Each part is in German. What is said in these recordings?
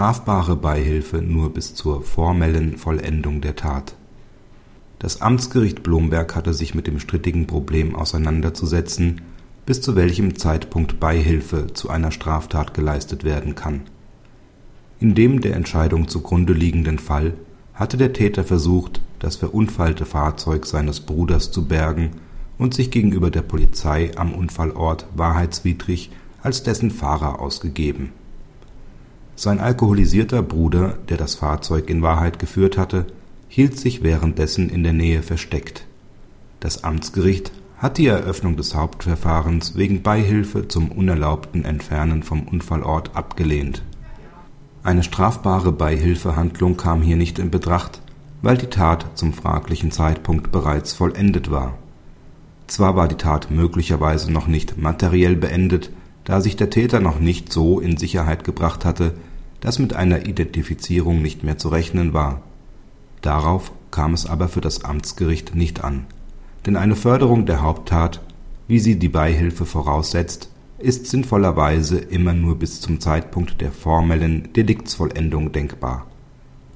strafbare Beihilfe nur bis zur formellen Vollendung der Tat. Das Amtsgericht Blomberg hatte sich mit dem strittigen Problem auseinanderzusetzen, bis zu welchem Zeitpunkt Beihilfe zu einer Straftat geleistet werden kann. In dem der Entscheidung zugrunde liegenden Fall hatte der Täter versucht, das verunfallte Fahrzeug seines Bruders zu bergen und sich gegenüber der Polizei am Unfallort wahrheitswidrig als dessen Fahrer ausgegeben. Sein alkoholisierter Bruder, der das Fahrzeug in Wahrheit geführt hatte, hielt sich währenddessen in der Nähe versteckt. Das Amtsgericht hat die Eröffnung des Hauptverfahrens wegen Beihilfe zum unerlaubten Entfernen vom Unfallort abgelehnt. Eine strafbare Beihilfehandlung kam hier nicht in Betracht, weil die Tat zum fraglichen Zeitpunkt bereits vollendet war. Zwar war die Tat möglicherweise noch nicht materiell beendet, da sich der Täter noch nicht so in Sicherheit gebracht hatte, dass mit einer Identifizierung nicht mehr zu rechnen war. Darauf kam es aber für das Amtsgericht nicht an, denn eine Förderung der Haupttat, wie sie die Beihilfe voraussetzt, ist sinnvollerweise immer nur bis zum Zeitpunkt der formellen Deliktsvollendung denkbar.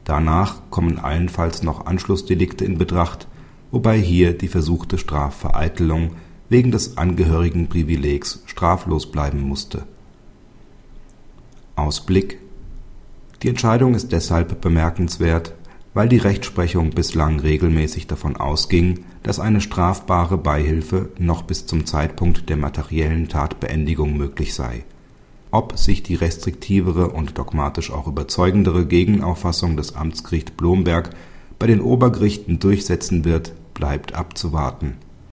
Danach kommen allenfalls noch Anschlussdelikte in Betracht, wobei hier die versuchte Strafvereitelung wegen des Angehörigenprivilegs straflos bleiben musste. Ausblick Die Entscheidung ist deshalb bemerkenswert, weil die Rechtsprechung bislang regelmäßig davon ausging, dass eine strafbare Beihilfe noch bis zum Zeitpunkt der materiellen Tatbeendigung möglich sei. Ob sich die restriktivere und dogmatisch auch überzeugendere Gegenauffassung des Amtsgericht Blomberg bei den Obergerichten durchsetzen wird, bleibt abzuwarten